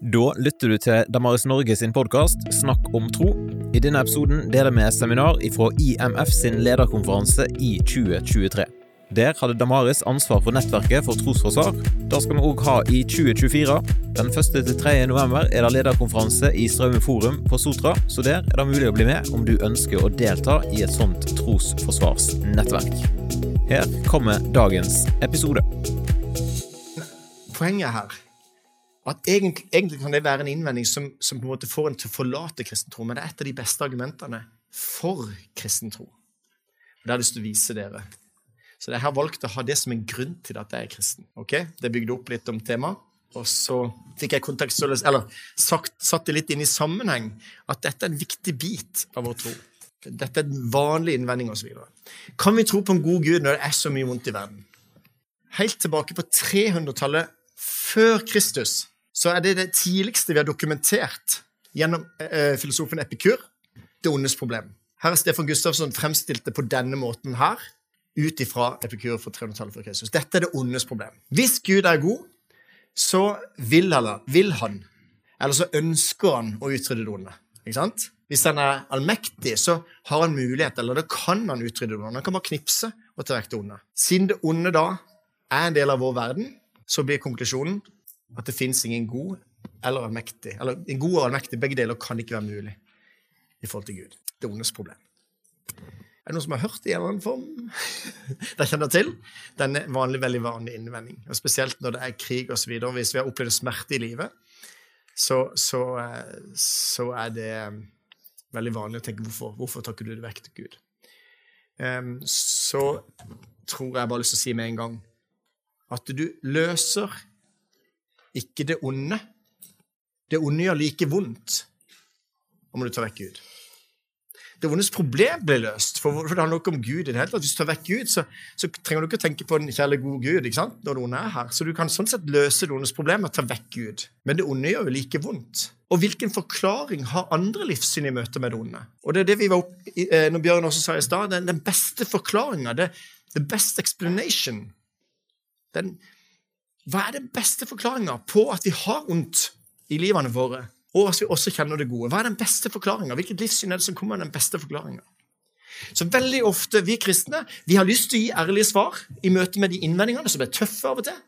Da lytter du til Damaris Norge sin podkast Snakk om tro. I denne episoden deler vi seminar fra IMF sin lederkonferanse i 2023. Der hadde Damaris ansvar for nettverket for trosforsvar. Det skal vi òg ha i 2024. Den 1. til 3. november er det lederkonferanse i Straume forum på Sotra, så der er det mulig å bli med om du ønsker å delta i et sånt trosforsvarsnettverk. Her kommer dagens episode. Poenget her at egentlig, egentlig kan det være en innvending som, som, på en måte får en til å forlate kristen tro, men det er et av de beste argumentene for kristen tro. Og Det har jeg lyst til å vise dere. Så jeg har valgt å ha det som en grunn til at jeg er kristen. Ok? Det bygde opp litt om temaet. Og så fikk jeg eller sagt, satt det litt inn i sammenheng at dette er en viktig bit av vår tro. Dette er en vanlig innvending osv. Kan vi tro på en god Gud når det er så mye vondt i verden? Helt tilbake på 300-tallet før Kristus så er det det tidligste vi har dokumentert gjennom eh, filosofen Epikur, det ondes problem. Her er Stefan Gustavsson fremstilt det på denne måten her, ut ifra Epikur for 300-tallet før Kristus. Dette er det ondes problem. Hvis Gud er god, så vil, eller, vil han, eller så ønsker han å utrydde det onde. Ikke sant? Hvis han er allmektig, så har han mulighet, eller da kan han utrydde det onde. Han kan bare knipse og ta vekk det onde. Siden det onde da er en del av vår verden, så blir konklusjonen at det fins ingen god eller allmektig. Eller en god og allmektig, begge deler kan ikke være mulig i forhold til Gud. Det er ondes problem. Er det noen som har hørt det i en eller annen form? De kjenner til denne vanlig, veldig vanlige innvending. Og Spesielt når det er krig osv. Hvis vi har opplevd smerte i livet, så, så, eh, så, er det eh, veldig vanlig å tenke hvorfor, hvorfor tar ikke du det vekk til Gud? Um, så tror jeg bare lyst til å si med en gang at du løser ikke det onde. Det onde gjør like vondt om du tar vekk Gud. Det ondes problem blir løst, for, det handler ikke om Gud. i det hele tatt. Hvis du tar vekk Gud, så, så trenger du ikke å tenke på en kjærlig, god Gud ikke sant? når det onde er her. Så du kan sånn sett løse det ondes problem med å ta vekk Gud. Men det onde gjør jo like vondt. Og hvilken forklaring har andre livssyn i møte med det onde? Og det er det vi var opp, eh, når Bjørn også sa i stad, den, beste forklaringa, the best explanation, den, hva er den beste forklaringa på at vi har vondt i livene våre, og at vi også kjenner det gode? Hva er den beste forklaringa? Hvilket livssyn er det som kommer med den beste forklaringa? Så veldig ofte, vi kristne vi har lyst til å gi ærlige svar i møte med de innvendingene som er tøffe av og til.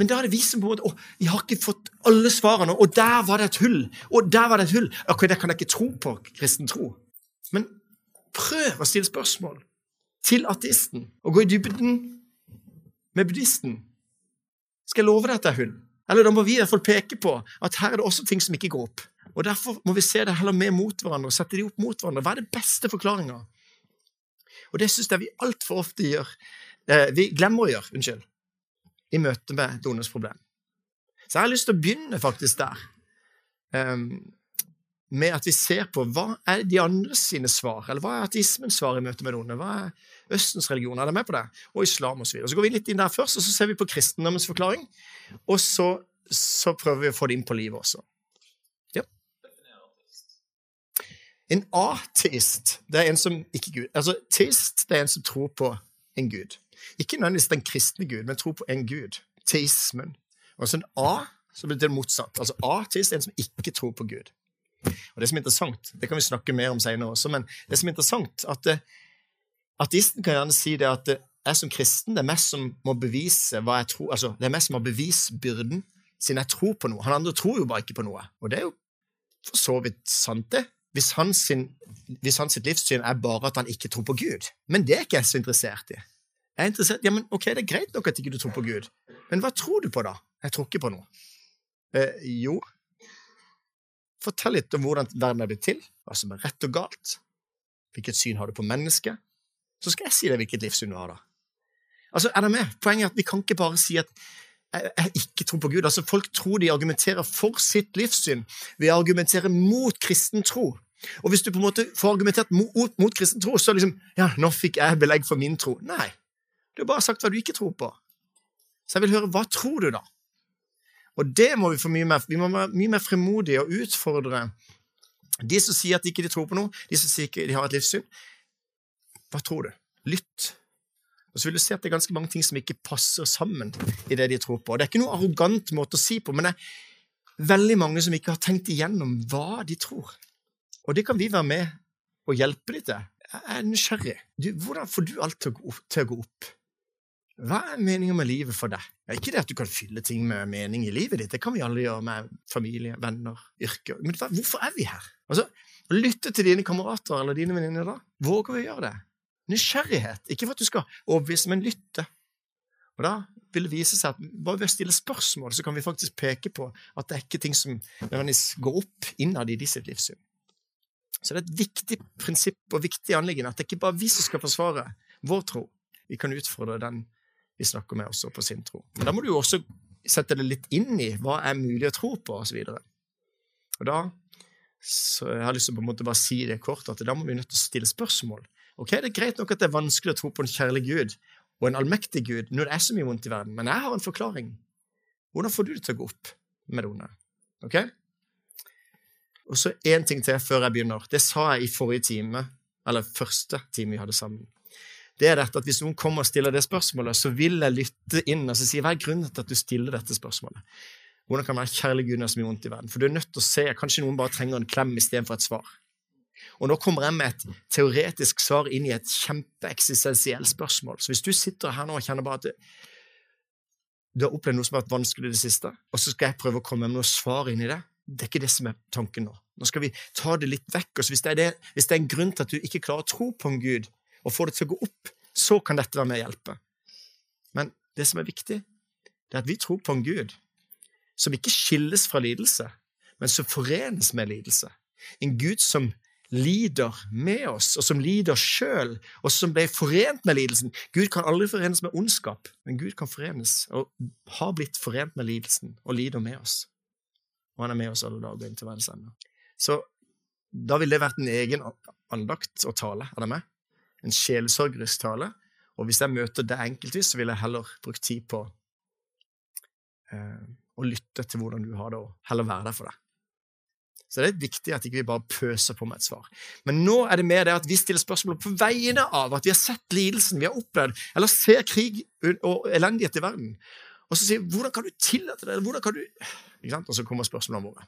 Men da er det vi som på en måte Å, vi har ikke fått alle svarene, og der var det et hull. Og der var det et hull. Ok, det kan jeg ikke tro på kristen tro. Men prøv å stille spørsmål til ateisten, og gå i dybden med buddhisten skal jeg love deg at det er hun. Eller da må vi i hvert fall peke på at her er det også ting som ikke går opp. Og Derfor må vi se det heller med mot hverandre og sette de opp mot hverandre. Hva er det beste forklaringa? Og det syns jeg vi altfor ofte gjør. Eh, vi glemmer å gjøre, unnskyld, i møte med Dones problem. Så jeg har lyst til å begynne faktisk der. Um, med at vi ser på hva er de andre sine svar, eller hva er ateismens svar i møte med noen? Hva er Østens religioner Er det med på det? Og islam osv. Så, så går vi litt inn der først, og så ser vi på kristendommens forklaring. Og så, så, prøver vi å få det inn på livet også. Ja. En ateist det er en som ikke Gud Altså, teist det er en som tror på en gud. Ikke nødvendigvis den kristne gud, men tror på en gud. Teismen. Og så en A så blir det motsatt. Altså ateist er en som ikke tror på Gud. Og Det som er interessant, det kan vi snakke mer om senere også, men det som er interessant, at uh, ateisten kan gjerne si det at jeg som kristen det er mest som må bevise hva jeg tror, altså det er mest som har bevisbyrden siden jeg tror på noe. Han andre tror jo bare ikke på noe. Og det er jo for så vidt sant, det. Hvis hans, sin, hvis hans livssyn er bare at han ikke tror på Gud. Men det er ikke jeg så interessert i. Jeg er interessert, ja, men ok, Det er greit nok at ikke du tror på Gud, men hva tror du på, da? Jeg tror ikke på noe. Eh, jo, Fortell litt om hvordan verden er blitt til, hva som er rett og galt. Hvilket syn har du på mennesket? Så skal jeg si deg hvilket livssyn du har, da. Altså, er det med? Poenget er at vi kan ikke bare si at jeg, ikke tror på Gud. Altså, Folk tror de argumenterer for sitt livssyn ved å argumentere mot kristen tro. Og hvis du på en måte får argumentert mot, mot kristen tro, så er det liksom Ja, nå fikk jeg belegg for min tro. Nei. Du har bare sagt hva du ikke tror på. Så jeg vil høre, hva tror du, da? Og det må vi få mye mer. Vi må være mye mer fremodige og utfordre de som sier at de ikke tror på noe, de som sier ikke de har et livssyn. Hva tror du? Lytt. Og så vil du se at det er ganske mange ting som ikke passer sammen i det de tror på. Det er ikke noe arrogant måte å si på, men det er veldig mange som ikke har tenkt igjennom hva de tror. Og det kan vi være med og hjelpe dem til. Jeg er nysgjerrig. Du, hvordan får du alt til å, gå, opp? Hva er meningen med livet for deg? Ikke det at du kan fylle ting med mening i livet ditt, det kan vi alle gjøre med familie, venner, yrke. Men hvorfor er vi her? Altså, Lytte til dine kamerater eller dine venninner da. Våger vi å gjøre det? Nysgjerrighet. Ikke for at du skal overbevise, men lytte. Og da vil det vise seg at bare ved å stille spørsmål så kan vi faktisk peke på at det er ikke ting som går opp innad i de sitt livssyn. Så det er et viktig prinsipp og viktig anliggende at det ikke bare vi som skal forsvare vår tro. Vi kan utfordre den vi snakker med også på sin tro. Men da må du jo også sette det litt inn i hva er mulig å tro på, osv. Og, og da så jeg har lyst til å på en måte bare si det kort, at da må vi nødt til å stille spørsmål. Ok, Det er greit nok at det er vanskelig å tro på en kjærlig Gud og en allmektig Gud når det er så mye vondt i verden, men jeg har en forklaring. Hvordan får du det til å gå opp med det onde? Ok? Og så én ting til før jeg begynner. Det sa jeg i forrige time, eller første time vi hadde sammen det er dette at hvis noen kommer og stiller det spørsmålet, så vil jeg lytte inn og si hva er grunnen til at du stiller dette spørsmålet. Hvordan kan det være kjærlig Gud når det er så mye vondt i verden? For du er nødt til å se, Kanskje noen bare trenger en klem istedenfor et svar. Og nå kommer jeg med et teoretisk svar inn i et kjempeeksistensielt spørsmål. Så hvis du sitter her nå og kjenner bare at du har opplevd noe som har vært vanskelig i det siste, og så skal jeg prøve å komme med noe svar inn i det, det er ikke det som er tanken nå. Nå skal vi ta det litt vekk. og hvis det, det, hvis det er en grunn til at du ikke klarer å tro på en Gud, og få det til å gå opp, så kan dette være med å hjelpe. Men det som er viktig, det er at vi tror på en Gud som ikke skilles fra lidelse, men som forenes med lidelse. En Gud som lider med oss, og som lider sjøl, og som ble forent med lidelsen. Gud kan aldri forenes med ondskap, men Gud kan forenes, og har blitt forent med lidelsen, og lider med oss. Og han er med oss alle dager inntil verdens ende. Så da ville det vært en egen andakt å tale. Er det med? en sjelsorgerisk tale. Og hvis jeg møter det enkeltvis, så vil jeg heller bruke tid på eh, å lytte til hvordan du har det, og heller være der for deg. Så det er viktig at ikke vi bare pøser på med et svar. Men nå er det mer det at vi stiller spørsmål på vegne av at vi har sett lidelsen vi har opplevd, eller ser krig og elendighet i verden. Og så sier vi hvordan kan du tillate det? Hvordan kan du Og så kommer spørsmålene våre.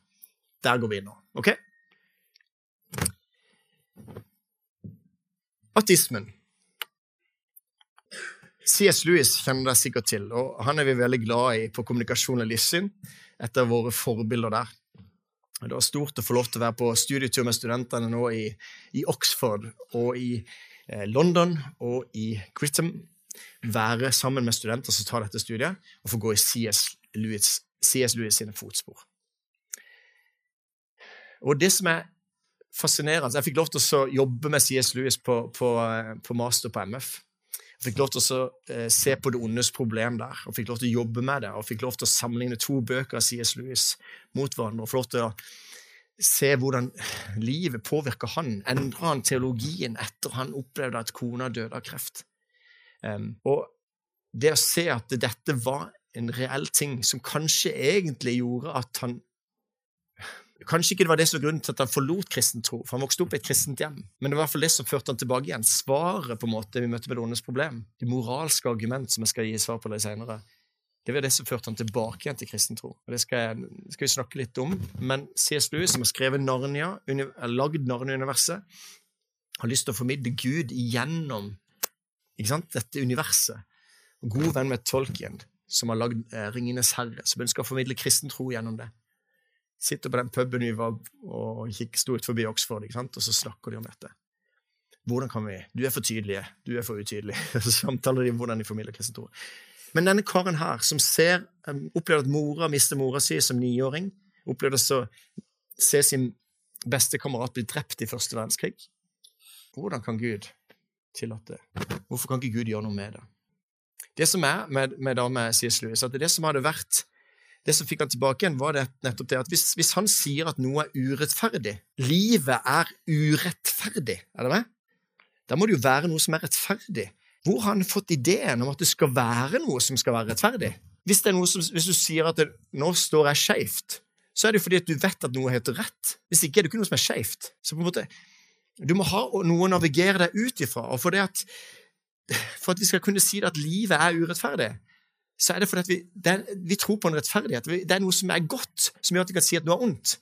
Der går vi inn nå. ok? Atismen. C.S. Lewis kjenner deg sikkert til, og han er vi veldig glad i på kommunikasjon og livssyn. etter våre forbilder der. Det var stort å få lov til å være på studietur med studentene nå i, i Oxford og i eh, London og i Critham. Være sammen med studenter som tar dette studiet, og få gå i C.S. Lewis, Lewis sine fotspor. Og det som er fascinerende. Jeg fikk lov til å jobbe med CS Lewis på, på, eh, på master på MF. Fikk lov til å eh, se på det ondes problem der, og fikk lov til å jobbe med det. Og fikk lov til å sammenligne to bøker av CS Lewis mot hverandre. og få lov til å se hvordan livet påvirker han. Endra han teologien etter han opplevde at kona døde av kreft? Um, og det å se at dette var en reell ting som kanskje egentlig gjorde at han Kanskje ikke det var det som var grunnen til at han forlot kristen tro, for han vokste opp i et kristent hjem. Men det var i hvert fall det som førte han tilbake igjen. Svaret på en måte vi møtte med det ondes problem. det moralske argument som jeg skal gi svar på det senere. Det var det som førte han tilbake igjen til kristen tro. Og Det skal, jeg, skal vi snakke litt om. Men C.S. Lewis, som har skrevet Narnia, lagd Narnia-universet, har lyst til å formidle Gud gjennom sant, dette universet. God venn med Tolkien, som har lagd eh, Ringenes herre, som ønsker å formidle kristen tro gjennom det sitter på den puben vi var og kikker ut forbi Oxford, og så snakker de om dette. Hvordan kan vi Du er for tydelige. Du er for utydelig. Så samtaler de om hvordan de formidler kristent ord. Men denne karen her, som ser, um, opplevde at mora mister mora si som niåring, opplevde å se sin beste kamerat bli drept i første verdenskrig Hvordan kan Gud tillate det? Hvorfor kan ikke Gud gjøre noe med det? Det som er med, med dame C.S. Lewis, at det, er det som hadde vært det som fikk han tilbake igjen, var det nettopp det at hvis, hvis, han sier at noe er urettferdig Livet er urettferdig, er det det? Da må det jo være noe som er rettferdig. Hvor har han fått ideen om at det skal være noe som skal være rettferdig? Hvis, som, hvis du sier at det, 'nå står jeg skeivt', så er det fordi at du vet at noe heter rett. Hvis ikke er det ikke noe som er skeivt. Så på en måte, du må ha noe å navigere deg ut ifra. Og for, at, for at vi skal kunne si at livet er urettferdig, så er det fordi vi, det er, vi tror på en rettferdighet. Det er noe som er godt, som gjør at vi kan si at noe er ondt.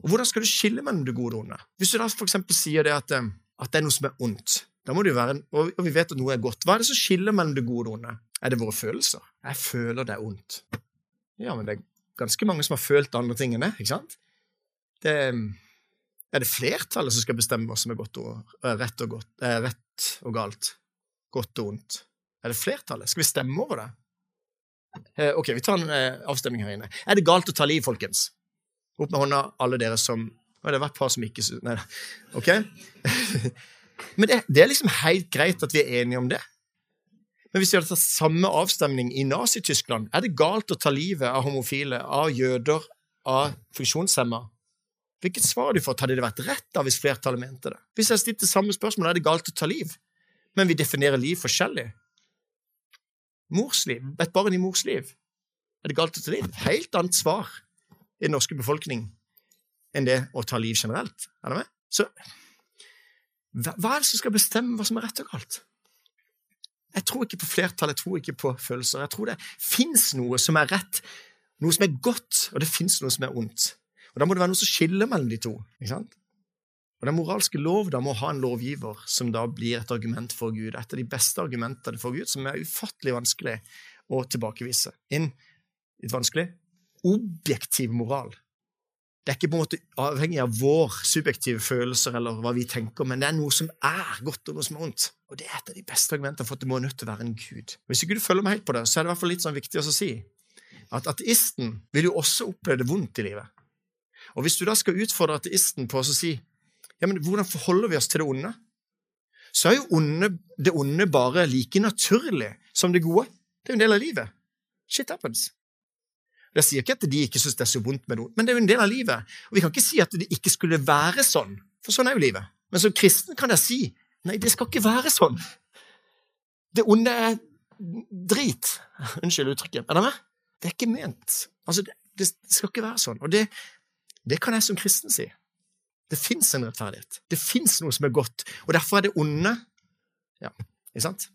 Og Hvordan skal du skille mellom det gode og onde? Hvis du da eksempel sier det at, eh, at det er noe som er ondt, da må det jo være, og vi vet at noe er godt, hva er det som skiller mellom det gode og det onde? Er det våre følelser? Jeg føler det er ondt. Ja, men det er ganske mange som har følt andre ting enn det, ikke sant? Det, er det flertallet som skal bestemme hva som er godt og, rett, og godt, eh, rett og galt? Godt og ondt? Er det flertallet? Skal vi stemme over det? Eh, ok, vi tar en eh, avstemning her inne. Er det galt å ta liv, folkens? Opp med hånda, alle dere som Å, det var et par som ikke Nei, ok? Men det, det, er liksom helt greit at vi er enige om det. Men hvis vi hadde tatt samme avstemning i Nazi-Tyskland, er det galt å ta livet av homofile, av jøder, av funksjonshemma? Hvilket svar hadde du fått? Hadde det vært rett da hvis flertallet mente det? Hvis jeg stilte samme spørsmål, er det galt å ta liv? Men vi definerer liv forskjellig. Mors liv, et barn i mors liv. Er det galt å ta liv? Helt annet svar i den norske befolkning enn det å ta liv generelt. Er det med? Så hva er det som skal bestemme hva som er rett og galt? Jeg tror ikke på flertall, jeg tror ikke på følelser. Jeg tror det fins noe som er rett, noe som er godt, og det fins noe som er ondt. Og Da må det være noe som skiller mellom de to. ikke sant? Og Den moralske lov da må ha en lovgiver som da blir et argument for Gud. Et av de beste argumentene for Gud, som er ufattelig vanskelig å tilbakevise. En litt vanskelig objektiv moral. Det er ikke på en måte avhengig av vår subjektive følelser eller hva vi tenker, men det er noe som er godt og noe som er vondt. Og det er et av de beste argumentene for at det må nødt til å være en gud. Hvis ikke du følger meg helt på det, så er det i hvert fall litt sånn viktig å si at ateisten vil jo også oppleve det vondt i livet. Og hvis du da skal utfordre ateisten på å si ja, men hvordan forholder vi oss til det onde, så er jo onde, det onde bare like naturlig som det gode. Det er jo en del av livet. Shit happens. Jeg sier ikke at de ikke syns det er så vondt med noe, men det er jo en del av livet. Og vi kan ikke si at det ikke skulle være sånn, for sånn er jo livet. Men som kristen kan jeg si nei, det skal ikke være sånn. Det onde er drit. Unnskyld uttrykket. Er det med? Det er ikke ment. Altså, det, det skal ikke være sånn. Og det, det kan jeg som kristen si. Det fins en rettferdighet. Det fins noe som er godt. Og derfor er det onde Ja, ikke sant?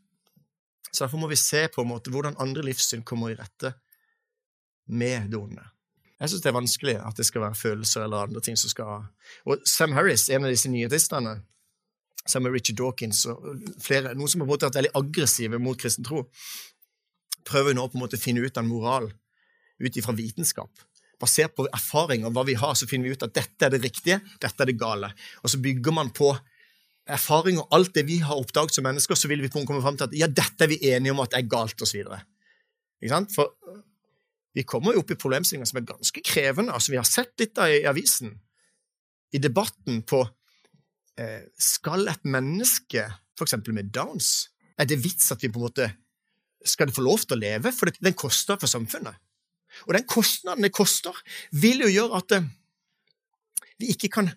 Så derfor må vi se på en måte hvordan andre livssyn kommer i rette med det onde. Jeg syns det er vanskelig at det skal være følelser eller andre ting som skal Og Sam Harris, en av disse nyhetistene, sammen med Richard Dawkins og flere, noen som har vært veldig aggressive mot kristen tro, prøver nå på en måte å finne ut av en moral ut ifra vitenskap. Basert på erfaring og hva vi har, så finner vi ut at dette er det riktige, dette er det gale. Og så bygger man på erfaring og alt det vi har oppdaget som mennesker, så vil vi komme fram til at ja, dette er vi enige om at det er galt, osv. For vi kommer jo opp i problemstillinger som er ganske krevende. altså Vi har sett litt i avisen, i debatten på eh, Skal et menneske, f.eks. med Downs, er det vits at vi på en måte skal det få lov til å leve? For den koster for samfunnet. Og den kostnaden det koster, vil jo gjøre at eh, vi ikke kan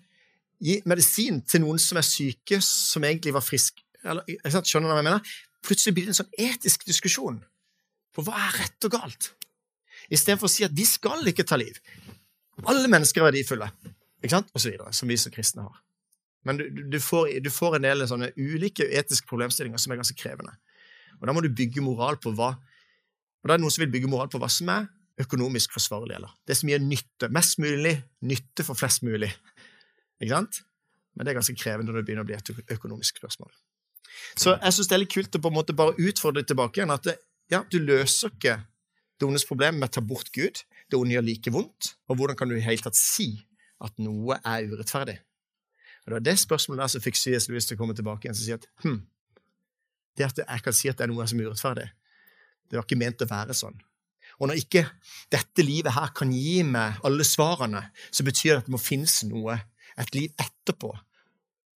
gi medisin til noen som er syke, som egentlig var friske. Skjønner du hva jeg mener? Plutselig blir det en sånn etisk diskusjon. For hva er rett og galt? istedenfor å si at vi skal ikke ta liv. Alle mennesker er verdifulle, ikke sant? og så videre, som vi som kristne har. Men du, du, får, du, får, en del sånne ulike etiske problemstillinger som er ganske krevende. Og Da må du bygge moral på hva og da er det noen som vil bygge moral på hva som er økonomisk forsvarlig. eller Det som gir nytte. Mest mulig nytte for flest mulig. Ikke sant? Men det er ganske krevende når det begynner å bli et økonomisk spørsmål. Så jeg syns det er litt kult å på en måte bare utfordre tilbake igjen at det, ja, du løser ikke det ondes problem med å ta bort Gud. Det onde gjør like vondt. Og hvordan kan du i hele tatt si at noe er urettferdig? Og Det var det spørsmålet der som fikk C.S. Lewis til å komme tilbake igjen og si at hm, det at jeg kan si at det er noe som er urettferdig, det var ikke ment å være sånn. Og når ikke dette livet her kan gi meg alle svarene, så betyr det at det må finnes noe, et liv etterpå,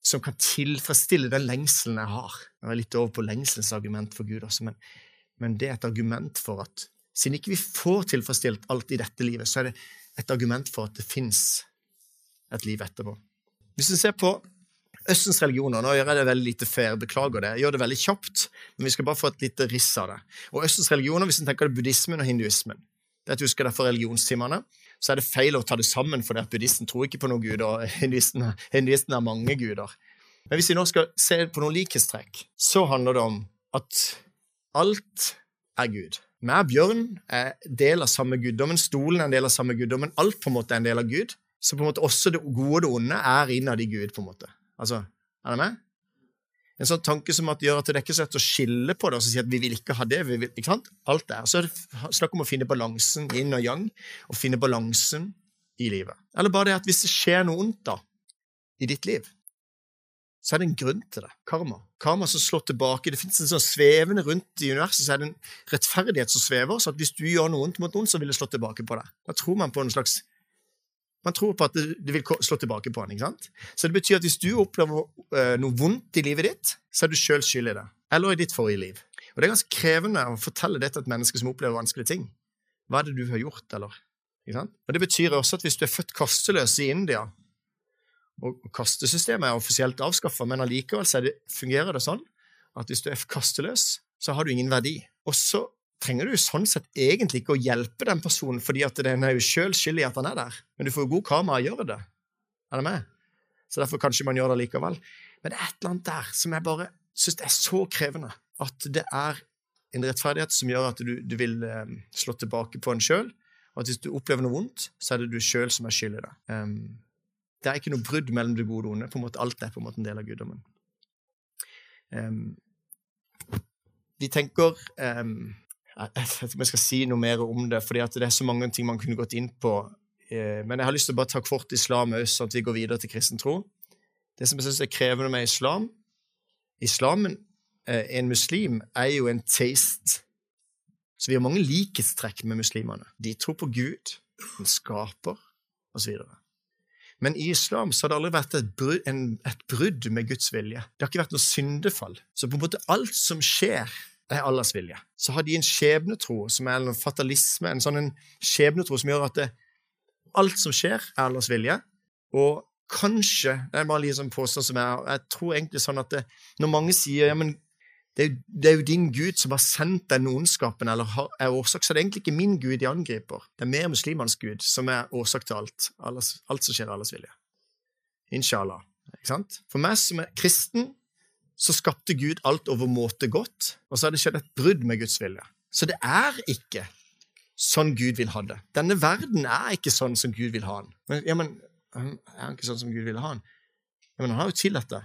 som kan tilfredsstille den lengselen jeg har. Jeg er litt over på lengselens argument for Gud også, men, men det er et argument for at siden ikke vi får tilfredsstilt alt i dette livet, så er det et argument for at det fins et liv etterpå. Hvis vi ser på Østens religioner Nå gjør jeg det veldig lite fair, beklager det. Jeg gjør det veldig kjapt, men vi skal bare få et lite riss av det. Og Østens religioner, hvis en tenker det buddhismen og hinduismen det at du husker det for religionstimene, så er det feil å ta det sammen, for det at buddhisten tror ikke på noen guder, og hinduisten, hinduisten er mange guder. Men hvis vi nå skal se på noen likhetstrekk, så handler det om at alt er Gud. Meg, Bjørn er del av samme guddommen. Stolen er en del av samme guddommen. Alt på en måte er en del av Gud. Så på en måte også det gode og det onde er innad i Gud. på en måte. Altså, Er det med? En sånn tanke som at gjør at det er ikke så lett å skille på det og si at vi vil ikke ha det. vi vil, ikke sant? Alt der. Så er det snakk om å finne balansen inn og yang, og finne balansen i livet. Eller bare det at hvis det skjer noe ondt da, i ditt liv, så er det en grunn til det. Karma. Karma som slår tilbake. Det fins en sånn svevende rundt i universet, så er det en rettferdighet som svever. Så at hvis du gjør noe ondt mot noen, så vil det slå tilbake på deg. Da tror man på en slags Man tror på at det, det vil slå tilbake på en, ikke sant? Så det betyr at hvis du opplever uh, noe vondt i livet ditt, så er du sjøl skyld i det. Eller i ditt forrige liv. Og det er ganske krevende å fortelle dette til et menneske som opplever vanskelige ting. Hva er det du har gjort, eller? Ikke sant? Og Det betyr også at hvis du er født kasteløs i India, og kastesystemet er offisielt avskaffa, men allikevel det, fungerer det sånn at hvis du er kasteløs, så har du ingen verdi. Og så trenger du sånn sett egentlig ikke å hjelpe den personen, fordi at den er jo sjøl skyld i at han er der. Men du får jo god karma av å gjøre det. Er det med? Så derfor kanskje man gjør det likevel. Men det er et eller annet der som jeg bare syns er så krevende. At det er en rettferdighet som gjør at du, du vil eh, slå tilbake på en sjøl. Og at hvis du opplever noe vondt, så er det du sjøl som er skyld i det. Um, det er ikke noe brudd mellom det gode og onde. På en måte, alt er på en måte en del av guddommen. Um, vi tenker um, Jeg vet ikke om jeg skal si noe mer om det, fordi det er så mange ting man kunne gått inn på. Uh, men jeg har lyst til å bare ta kort islam òg, sånn at vi går videre til kristen tro. Det som jeg syns er krevende med islam Islamen, uh, en muslim, er jo en taste. Så vi har mange likhetstrekk med muslimene. De tror på Gud, en skaper, osv. Men i islam så har det aldri vært et brudd, en, et brudd, med Guds vilje. Det har ikke vært noe syndefall. Så på en måte alt som skjer, det er Allahs vilje. Så har de en skjebnetro, som er en fatalisme, en sånn en skjebnetro som gjør at det, alt som skjer, er Allahs vilje. Og kanskje Det er bare sånn påstand som er Jeg tror egentlig sånn at det, når mange sier ja, men det er, det er, jo, din Gud som har sendt den ondskapen, eller har, er årsak, så det er egentlig ikke min Gud de angriper. Det er mer muslimenes Gud som er årsak til alt. Alles, alt som skjer er alles vilje. Inshallah. Ikke sant? For meg som er kristen, så skapte Gud alt overmåte godt, og så har det skjedd et brudd med Guds vilje. Så det er ikke sånn Gud vil ha det. Denne verden er ikke sånn som Gud vil ha den. Men, ja, men er han ikke sånn som Gud vil ha den? Ja, men han har jo tillatt det.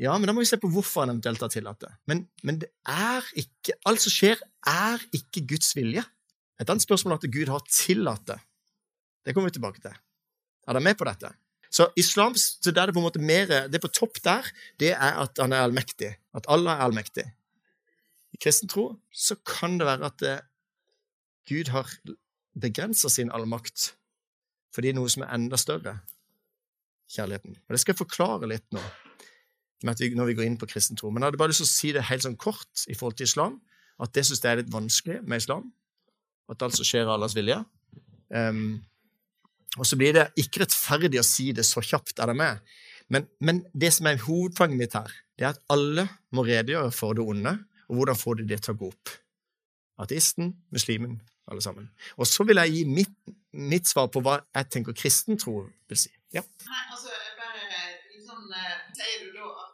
Ja, men da må vi se på hvorfor han eventuelt har tillatt det. Men, men det er ikke, alt som skjer, er ikke Guds vilje. Et annet spørsmål er at Gud har tillatt det. Det kommer vi tilbake til. Er dere med på dette? Så islam, så der det på en måte mer, det på topp der, det er at han er allmektig. At Allah er allmektig. I kristen tro så kan det være at eh, Gud har begrensa sin allmakt fordi noe som er enda større kjærligheten. Og Det skal jeg forklare litt nå vi, når vi går inn på kristen tro. Men jeg hadde bare lyst til å si det helt sånn kort i forhold til islam, at det syns jeg er litt vanskelig med islam. At alt som skjer, er Allahs vilje. Um, og så blir det ikke rettferdig å si det så kjapt, er det med? Men, men, det som er hovedpoenget mitt her, det er at alle må redegjøre for det onde, og hvordan får de det til å gå opp. Ateisten, muslimen, alle sammen. Og så vil jeg gi mitt, mitt svar på hva jeg tenker kristen tro vil si. Ja. Nei, altså, bare, liksom, Sier du da at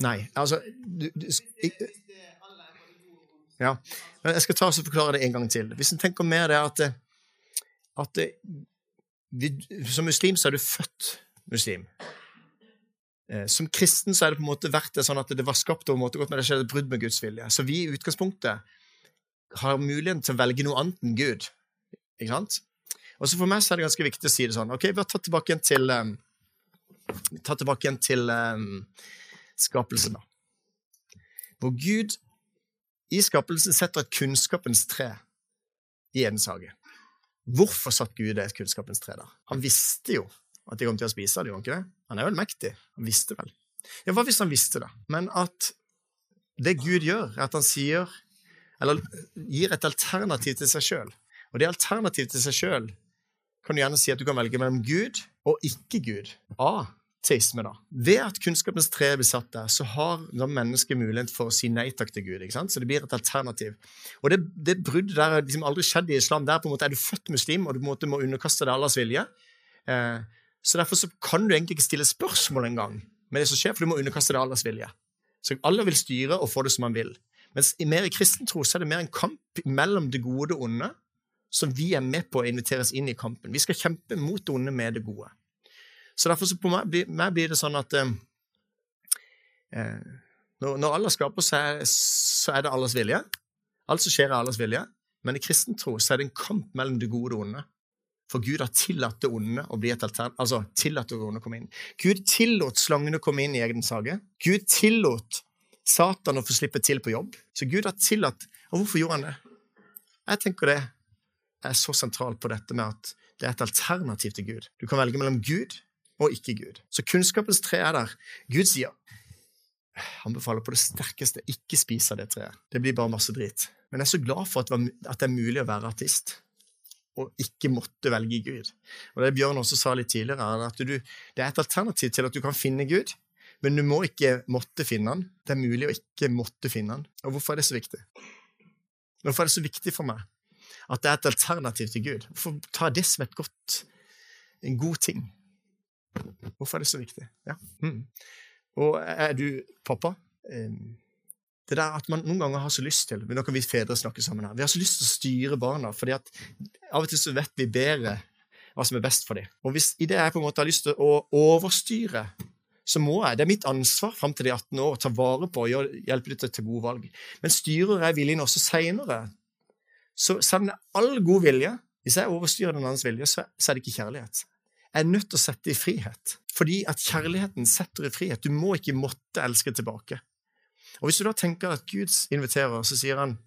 Nei, altså du, du, ja. Men jeg skal ta og forklare det en gang til. Hvis en tenker mer det at, at vi, Som muslim så er du født muslim. Eh, som kristen så er det på en måte vært det sånn at det var skapt over måte godt, men det skjedde et brudd med Guds vilje. Så vi i utgangspunktet har muligheten til å velge noe annet enn Gud. Ikke sant? Og så For meg så er det ganske viktig å si det sånn. Ok, har tatt tilbake igjen til um, ta tilbake igjen til um, skapelsen, da. Hvor Gud i skapelsen setter et kunnskapens tre i Edens hage. Hvorfor satt Gud et kunnskapens tre der? Han visste jo at de kom til å spise det, gjorde ikke det? Han er vel mektig. Han visste vel. Ja, hva hvis han visste det? Men at det Gud gjør, er at han sier Eller gir et alternativ til seg sjøl. Og det alternativet til seg sjøl kan du gjerne si at du kan velge mellom Gud og ikke Gud. A teisme, da. Ved at kunnskapens tre blir satt der, så har da mennesket mulighet for å si nei takk til Gud. ikke sant? Så det blir et alternativ. Og det, det bruddet der har liksom aldri skjedd i islam. Der på en måte er du født muslim, og du på en måte må underkaste deg Allahs vilje. Eh, så derfor så kan du egentlig ikke stille spørsmål engang med det som skjer, for du må underkaste deg Allahs vilje. Så alle vil styre og få det som man vil. Mens i mer i kristen tro så er det mer en kamp mellom det gode og det onde, som vi er med på å inviteres inn i kampen. Vi skal kjempe mot det onde med det gode. Så derfor så på meg, meg blir det sånn at eh, eh når, når Allah skaper, så er, så er det Allahs vilje. Alt som skjer, er Allahs vilje. Men i kristen tro så er det en kamp mellom det gode og det onde. For Gud har tillatt det onde å bli et altern... Altså, tillatt det onde å komme inn. Gud tillot slangene å komme inn i egen sage. Gud tillot Satan å få slippe til på jobb. Så Gud har tillatt Og hvorfor gjorde han det? Jeg tenker det er så sentralt på dette med at det er et alternativ til Gud. Du kan velge mellom Gud og ikke Gud. Så kunnskapens tre er der. Gud sier anbefaler på det sterkeste ikke spise av det treet. Det blir bare masse drit. Men jeg er så glad for at det er mulig å være artist og ikke måtte velge Gud. Og Det Bjørn også sa litt tidligere, er at du, det er et alternativ til at du kan finne Gud, men du må ikke måtte finne han. Det er mulig å ikke måtte finne han. Og hvorfor er det så viktig? Hvorfor er det så viktig for meg at det er et alternativ til Gud? Hvorfor jeg det som et godt, en god ting? Hvorfor er det så viktig? Ja. Mm. Og er du pappa? Det der at man noen ganger har så lyst til men Nå kan vi fedre snakke sammen her. Vi har så lyst til å styre barna, fordi at av og til så vet vi bedre hva som er best for dem. Og hvis i det jeg på en måte har lyst til å overstyre, så må jeg, det er mitt ansvar fram til de 18 år, å ta vare på og hjelpe dem til gode valg. Men styrer jeg viljen også seinere, så selv om det er all god vilje Hvis jeg overstyrer den andres vilje, så er det ikke kjærlighet. Er nødt til å sette i frihet. Fordi at kjærligheten setter i frihet. Du må ikke måtte elske tilbake. Og Hvis du da tenker at Gud inviterer, så sier han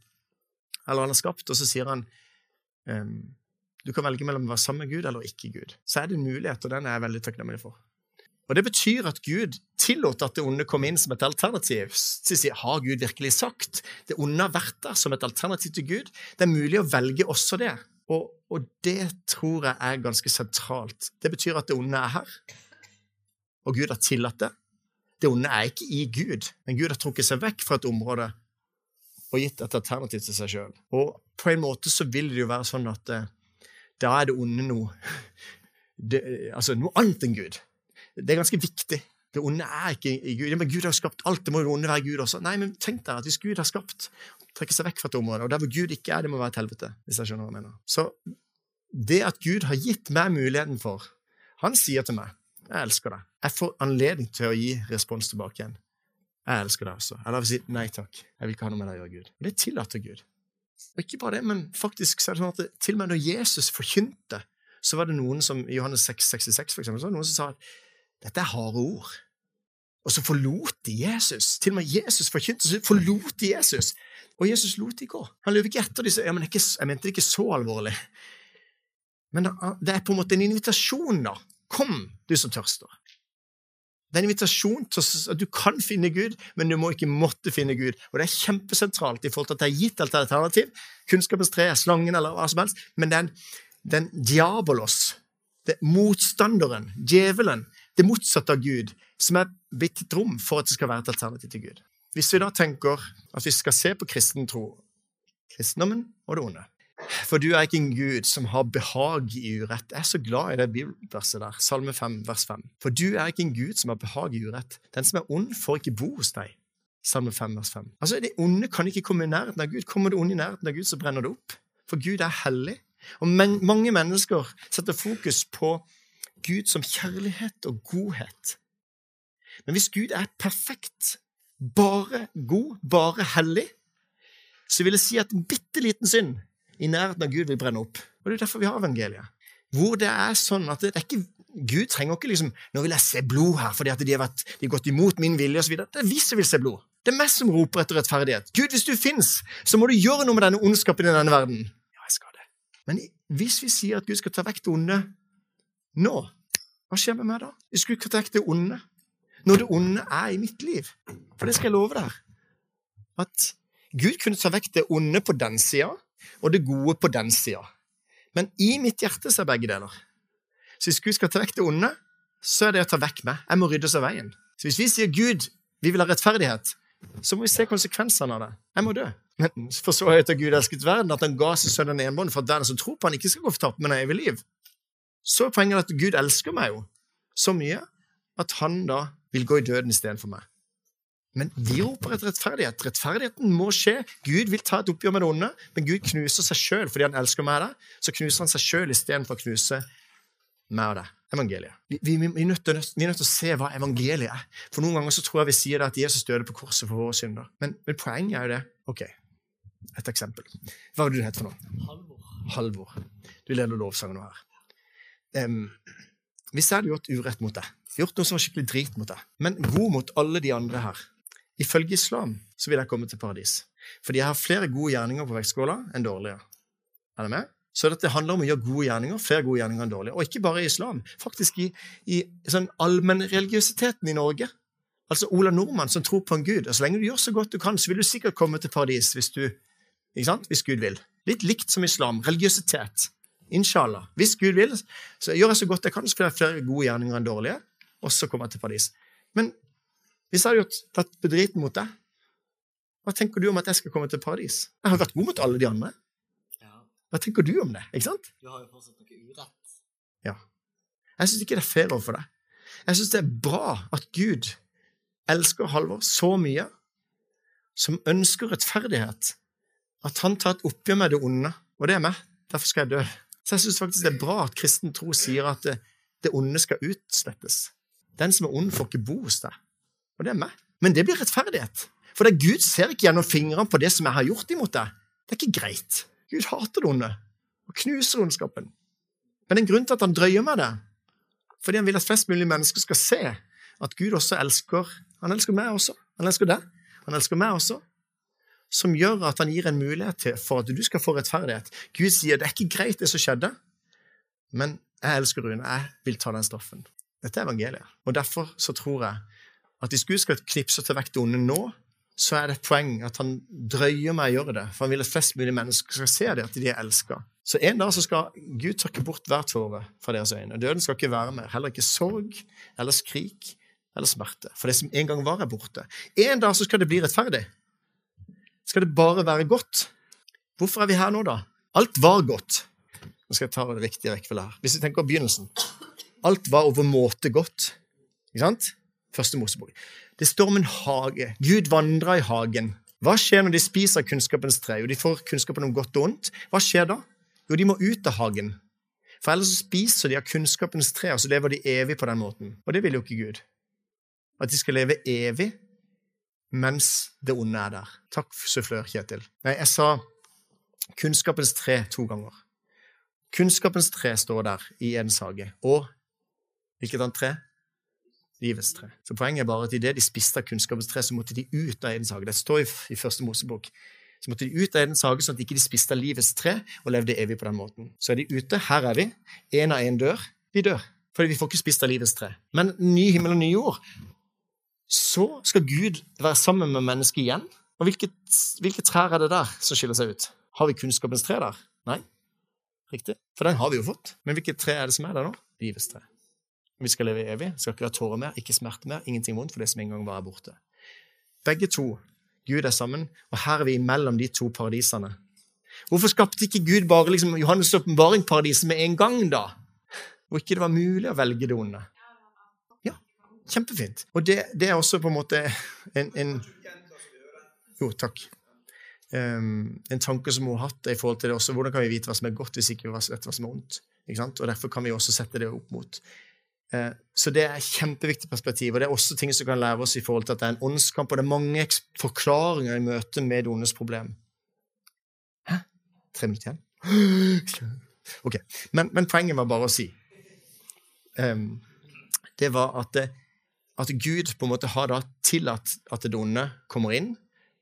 Eller han har skapt, og så sier han um, du kan velge mellom å være sammen med Gud eller ikke Gud. Så er det en mulighet, og den er jeg veldig takknemlig for. Og Det betyr at Gud tillot at det onde kom inn som et alternativ. Så sier, Har Gud virkelig sagt? Det onde har vært der som et alternativ til Gud. Det er mulig å velge også det. Og, og det tror jeg er ganske sentralt. Det betyr at det onde er her, og Gud har tillatt det. Det onde er ikke i Gud, men Gud har trukket seg vekk fra et område og gitt et alternativ til seg sjøl. Og på en måte så vil det jo være sånn at eh, da er det onde noe det, Altså noe annet enn Gud. Det er ganske viktig. Det onde er ikke i Gud. Ja, men Gud har skapt alt, det må jo onde være Gud også. Nei, men tenk deg at hvis Gud har skapt, trekker seg vekk fra et område, og der hvor Gud ikke er, det må være et helvete. hvis jeg skjønner hva jeg mener. Så det at Gud har gitt meg muligheten for Han sier til meg jeg elsker deg. Jeg får anledning til å gi respons tilbake igjen. Jeg elsker deg også. Eller jeg vil si nei takk. Jeg vil ikke ha noe med deg å gjøre, Gud. Og det tillater Gud. Og ikke bare det, men faktisk så er det sånn at det, til og med når Jesus forkynte, så var det noen som i Johannes 6, 66 for eksempel, så var det noen som sa at dette er harde ord. Og så forlot de Jesus. Til og med Jesus forkynte, så forlot de Jesus. Og Jesus lot de gå. Han løp ikke etter disse, Ja, men jeg, mente det ikke så alvorlig. Men det er på en måte en invitasjon, da. Kom, du som tørster. Det er en invitasjon til at du kan finne Gud, men du må ikke måtte finne Gud. Og Det er kjempesentralt i forhold til at det er gitt alternativ. Kunnskapens tre, slangen eller hva som helst. Men den, den diabolos, det motstanderen, djevelen, det motsatte av Gud, som er blitt et rom for at det skal være et alternativ til Gud. Hvis vi da tenker at vi skal se på kristen tro, kristendommen og det onde For du er ikke en Gud som har behag i urett. Jeg er så glad i det bibelverset der, Salme 5, vers 5. For du er ikke en Gud som har behag i urett. Den som er ond, får ikke bo hos deg. Salme 5, vers 5. Altså, Det onde kan ikke komme i nærheten av Gud. Kommer det onde i nærheten av Gud, så brenner det opp. For Gud er hellig. Og men, mange mennesker setter fokus på Gud som kjærlighet og godhet. Men hvis Gud er perfekt, bare god, bare hellig, så vil jeg si at en bitte liten synd i nærheten av Gud vil brenne opp. Og Det er derfor vi har evangeliet. Hvor det er sånn at det er ikke, Gud trenger ikke liksom 'Nå vil jeg se blod her fordi at de har, vært, de har gått imot min vilje', osv. Det er vi som vil se blod. Det er meg som roper etter rettferdighet. Gud, hvis du fins, så må du gjøre noe med denne ondskapen i denne verden. Ja, jeg skal det. Men hvis vi sier at Gud skal ta vekk det onde nå, hva skjer med meg da? Jeg skulle ikke vekk det onde når det onde er i mitt liv. For det skal jeg love deg. At Gud kunne ta vekk det onde på den sida og det gode på den sida. Men i mitt hjerte så er begge deler. Så hvis Gud skal ta vekk det onde, så er det å ta vekk meg. Jeg må ryddes av veien. Så hvis vi sier Gud, vi vil ha rettferdighet, så må vi se konsekvensene av det. Jeg må dø. Men for så høyt har Gud elsket verden at han ga seg sønnen enbånd for at den som tror på han ikke skal gå fortapt, men ha evig liv. Så er poenget at Gud elsker meg jo så mye at han da vil gå i døden istedenfor meg. Men vi roper etter rettferdighet. Rettferdigheten må skje. Gud vil ta et oppgjør med det onde, men Gud knuser seg sjøl fordi han elsker meg og deg. Så knuser han seg sjøl istedenfor å knuse meg og deg. Evangeliet. Vi, vi, vi, er nødt til, vi, er nødt til, å se hva evangeliet er. For Noen ganger så tror jeg vi sier det at Jesus døde på korset for våre synder. Men, men poenget er jo det. Ok, et eksempel. Hva var det du het for noe? Halvor. Halvor. Du leder lovsangen nå her. Um, hvis jeg hadde gjort urett mot deg, gjort noe som var skikkelig drit mot deg, men god mot alle de andre her Ifølge islam så vil jeg komme til paradis. Fordi jeg har flere gode gjerninger på vektskåla enn dårlige. Er det med? Så det handler om å gjøre gode gjerninger, flere gode gjerninger enn dårlige. Og ikke bare i islam, faktisk i, i sånn allmennreligiøsiteten i Norge. Altså Ola Nordmann som tror på en gud. Og så lenge du gjør så godt du kan, så vil du sikkert komme til paradis hvis, du, ikke sant? hvis Gud vil. Litt likt som islam. Religiøsitet. Inshallah. Hvis Gud vil, så gjør jeg så godt jeg kan, så får jeg flere gode gjerninger enn dårlige, og så kommer jeg til paradis. Men hvis jeg hadde gjort, tatt bedriten mot deg, hva tenker du om at jeg skal komme til paradis? Jeg har vært god mot alle de andre. Hva tenker du om det? ikke sant? Du har jo fortsatt noe urett. Ja. Jeg syns ikke det er fair overfor deg. Jeg syns det er bra at Gud elsker Halvor så mye, som ønsker rettferdighet, at han tar et oppgjør med det onde, og det er meg. Derfor skal jeg dø. Så jeg syns faktisk det er bra at kristen tro sier at det, det onde skal utslettes. Den som er ond, får ikke bo hos deg. Og det er meg. Men det blir rettferdighet. For det Gud ser ikke gjennom fingrene på det som jeg har gjort imot deg. Det er ikke greit. Gud hater det onde og knuser ondskapen. Men er en grunn til at han drøyer med det. Fordi han vil at flest mulig mennesker skal se at Gud også elsker Han elsker meg også. Han elsker deg. Han elsker meg også. Som gjør at han gir en mulighet til for at du skal få rettferdighet. Gud sier det er ikke greit, det som skjedde, men jeg elsker Rune. Jeg vil ta den straffen. Dette er evangeliet. Og derfor så tror jeg at hvis Gud skal knipse til vekk det onde nå, så er det et poeng at han drøyer med å gjøre det, for han vil at flest mulig mennesker skal se det, at de er elska. Så en dag så skal Gud tørke bort hver tåre fra deres øyne. Døden skal ikke være mer. Heller ikke sorg eller skrik eller smerte. For det som en gang var, er borte. En dag så skal det bli rettferdig. Skal det bare være godt? Hvorfor er vi her nå, da? Alt var godt. Nå skal jeg ta det riktige rekkefølge her. Hvis vi tenker på begynnelsen. Alt var overmåte godt. Ikke sant? Første Mosebok. Det står om en hage. Gud vandrer i hagen. Hva skjer når de spiser kunnskapens tre? Jo, de får kunnskapen om godt og ondt. Hva skjer da? Jo, de må ut av hagen. For ellers spiser de av kunnskapens tre, og så lever de evig på den måten. Og det vil jo ikke Gud. At de skal leve evig mens det onde er der. Takk, sufflør Kjetil. Nei, jeg sa kunnskapens tre to ganger. Kunnskapens tre står der i Edens hage. Og hvilket annet tre? livets tre. Så Poenget er bare at idet de spiste av kunnskapens tre, så måtte de ut av Edens hage. Det står i første Mosebok. Så måtte de ut av Edens hage, sånn at de ikke spiste av livets tre og levde evig på den måten. Så er de ute. Her er vi. Én av én dør. Vi dør. Fordi vi får ikke spist av livets tre. Men ny himmel og ny jord, så skal Gud være sammen med mennesket igjen. Og hvilket, hvilke trær er det der som skiller seg ut? Har vi kunnskapens tre der? Nei. Riktig. For den har vi jo fått. Men hvilket tre er det som er der nå? Livets tre. Vi skal leve evig. Skal ikke ha tårer mer, ikke smerte mer, ingenting vondt for det som en gang var borte. Begge to. Gud er sammen, og her er vi mellom de to paradisene. Hvorfor skapte ikke Gud bare liksom, Johannes' åpenbaring-paradiset med en gang, da? Hvor ikke det var mulig å velge det onde. Kjempefint. Og det, det er også på en måte en, en Jo, takk. Um, en tanke som hun har hatt i forhold til det også. Hvordan kan vi vite hva som er godt, hvis ikke vi vet hva som er ondt? Og Derfor kan vi også sette det opp mot Eh, så det er et kjempeviktig perspektiv. Og det er også ting som kan lære oss i forhold til at det er en åndskamp, og det er mange forklaringer i møte med det ondes problem. Hæ? Tre minutter igjen? Ok. Men, men poenget var bare å si um, Det var at, det, at, Gud på en måte har da tillatt at det onde kommer inn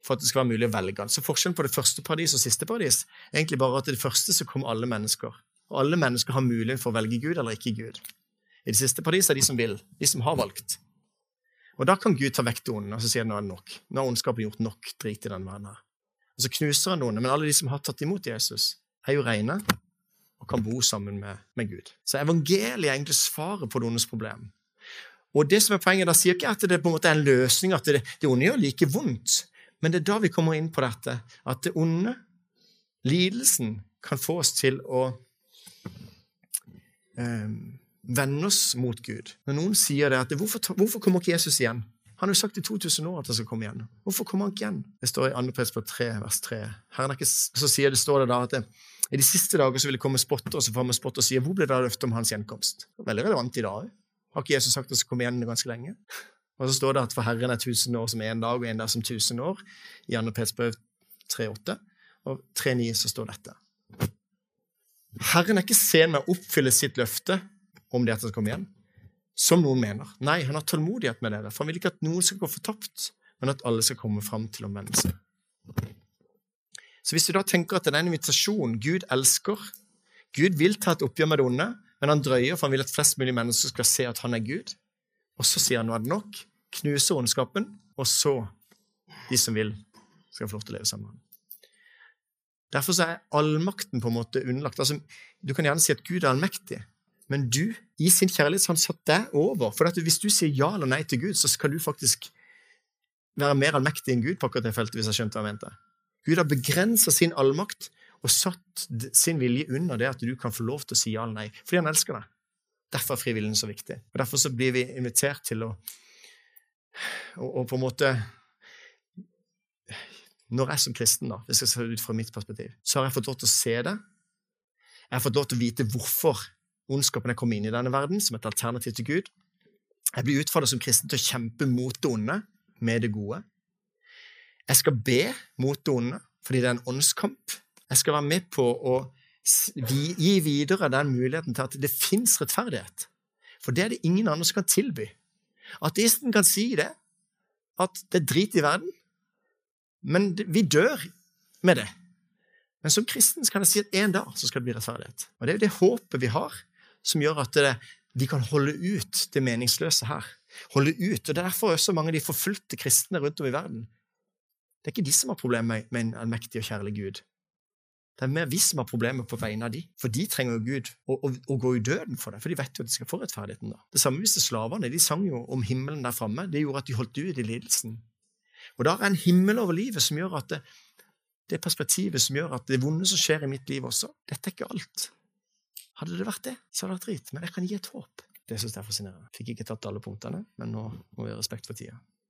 for at det skal være mulig å velge. Så Forskjellen på det første paradis og siste paradis er egentlig bare at det første så kommer alle mennesker. Og alle mennesker har mulighet for å velge Gud eller ikke Gud. I det siste paradis er de som vil, de som har valgt. Og da kan Gud ta vekk det onde og så sier nå er det nok. Nå har ondskapen gjort nok drit i den verden her. Og så knuser han det onde. Men alle de som har tatt imot Jesus, er jo reine og kan bo sammen med, med Gud. Så evangeliet er egentlig svaret på det ondes problem. Og det som er poenget, da sier ikke at det på en måte er en løsning, at det, onde gjør like vondt. Men det er da vi kommer inn på dette, at det onde, lidelsen, kan få oss til å eh, vende oss mot Gud. Når noen sier det at hvorfor, hvorfor kommer ikke Jesus igjen? Han har jo sagt i 2000 år at han skal komme igjen. Hvorfor kommer han ikke igjen? Det står i 2. Pes på 3, vers 3. Herren er ikke, så sier det, står det da at det, i de siste dager så vil det komme spotter, og så får vi spotte og sier hvor ble det av løftet om hans gjenkomst? Veldig relevant i dag. Har ikke Jesus sagt at han skal komme igjen ganske lenge? Og så står det at for Herren er tusen år som én dag, og én dag som tusen år. I 2. Pets brev 3,8. Og 3,9 så står dette. Herren er ikke sen med å oppfylle sitt løfte om det at han skal komme igjen som noen mener. Nei, han har tålmodighet med dere, for han vil ikke at noen skal gå fortapt, men at alle skal komme fram til omvendelse. Så hvis du da tenker at det er en invitasjon Gud elsker Gud vil ta et oppgjør med det onde, men han drøyer, for han vil at flest mulig mennesker skal se at han er Gud. Og så sier han nå er det nok, knuser ondskapen, og så de som vil, skal få lov til å leve sammen med ham. Derfor er allmakten på en måte underlagt. Altså, du kan gjerne si at Gud er allmektig, men du, i sin kjærlighet, har han satt deg over. For hvis du sier ja eller nei til Gud, så skal du faktisk være mer allmektig enn Gud på akkurat det feltet, hvis jeg skjønte hva jeg mente. Gud har begrensa sin allmakt og satt sin vilje under det at du kan få lov til å si ja eller nei, fordi han elsker deg. Derfor er frivilligheten så viktig. Og Derfor så blir vi invitert til å og, på en måte Når jeg som kristen, da, hvis jeg ser ut fra mitt perspektiv, så har jeg fått lov til å se det. Jeg har fått lov til å vite hvorfor ondskapen er kommet inn i denne verden, som et alternativ til Gud. Jeg blir utfordret som kristen til å kjempe mot det onde med det gode. Jeg skal be mot det onde fordi det er en åndskamp. Jeg skal være med på å gi videre den muligheten til at det fins rettferdighet. For det er det ingen andre som kan tilby. Ateisten kan si det, at det er drit i verden, men vi dør med det. Men som kristen kan jeg si at en dag så skal det bli rettferdighet. Og det er jo det håpet vi har som gjør at det, vi kan holde ut det meningsløse her. Holde ut. Og Det er derfor også mange av de forfulgte kristne rundt om i verden. Det er ikke de som har problemer med en allmektig og kjærlig Gud. Det er mer vi som har problemer på vegne av de, for de trenger jo Gud å, å, å, gå i døden for det, for de vet jo at de skal få rettferdigheten. da. Det samme hvis det slavene. De sang jo om himmelen der framme. Det gjorde at de holdt ut i lidelsen. Og da er en himmel over livet som gjør at det, det perspektivet som gjør at det vonde som skjer i mitt liv også, dette er ikke alt. Hadde det vært det, så hadde det vært drit. Men jeg kan gi et håp. Det syns jeg er fascinerende. Fikk ikke tatt alle punktene, men nå må vi ha respekt for tida.